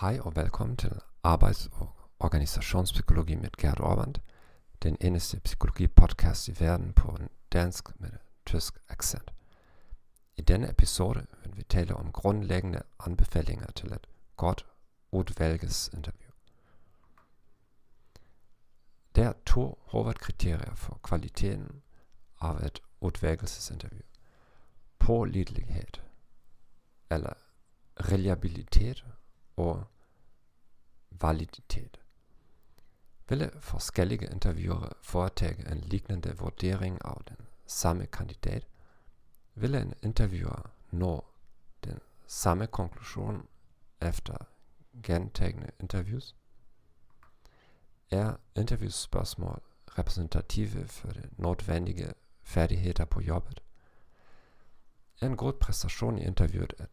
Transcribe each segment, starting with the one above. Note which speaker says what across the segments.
Speaker 1: Hei og velkommen til Arbeids- og organisasjonspsykologi med Gerd Aarband, den eneste psykologipodkast i verden på dansk med tysk aksent. I denne episode vil vi tale om grunnleggende anbefalinger til et godt utvalgelsesintervju. Det er to hovedkriterier for kvaliteten av et utvalgelsesintervju. Pålitelighet, eller reliabilitet og validitet. Ville forskjellige intervjuere foretage en lignende vurdering av den samme kandidat, ville en intervjuer nå den samme konklusjon efter gjentagne interviews? Er interviewspørsmål representative for de nødvendige ferdigheter på jobbet? Er en god prestasjon i intervjuet et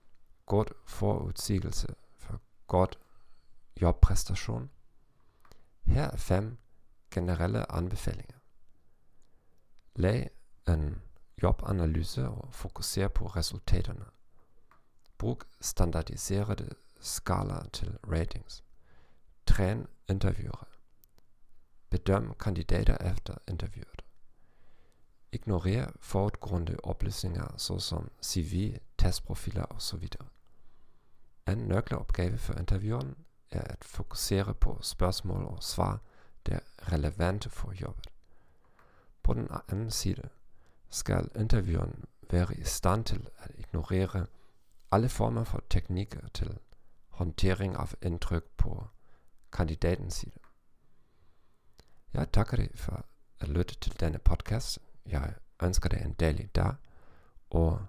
Speaker 1: god for god jobprestasjon? Her er fem generelle anbefalinger. Lag en jobbanalyse og fokuser på resultatene. Bruk standardiserte skalaer til ratings. Tren intervjuere. Bedøm kandidater efter interviewet. Ignorer forutgående opplysninger såsom CV, testprofiler osv. En nøkleoppgave for intervjueren er at fokusere på spørsmål og svar der er relevante for jobben. På den annen side skal intervjueren være i stand til at ignorere alle former for teknikker til håndtering av inntrykk på kandidatens side. Jeg takker deg for å lytte til denne podkast. Jeg ønsker deg en deilig dag, og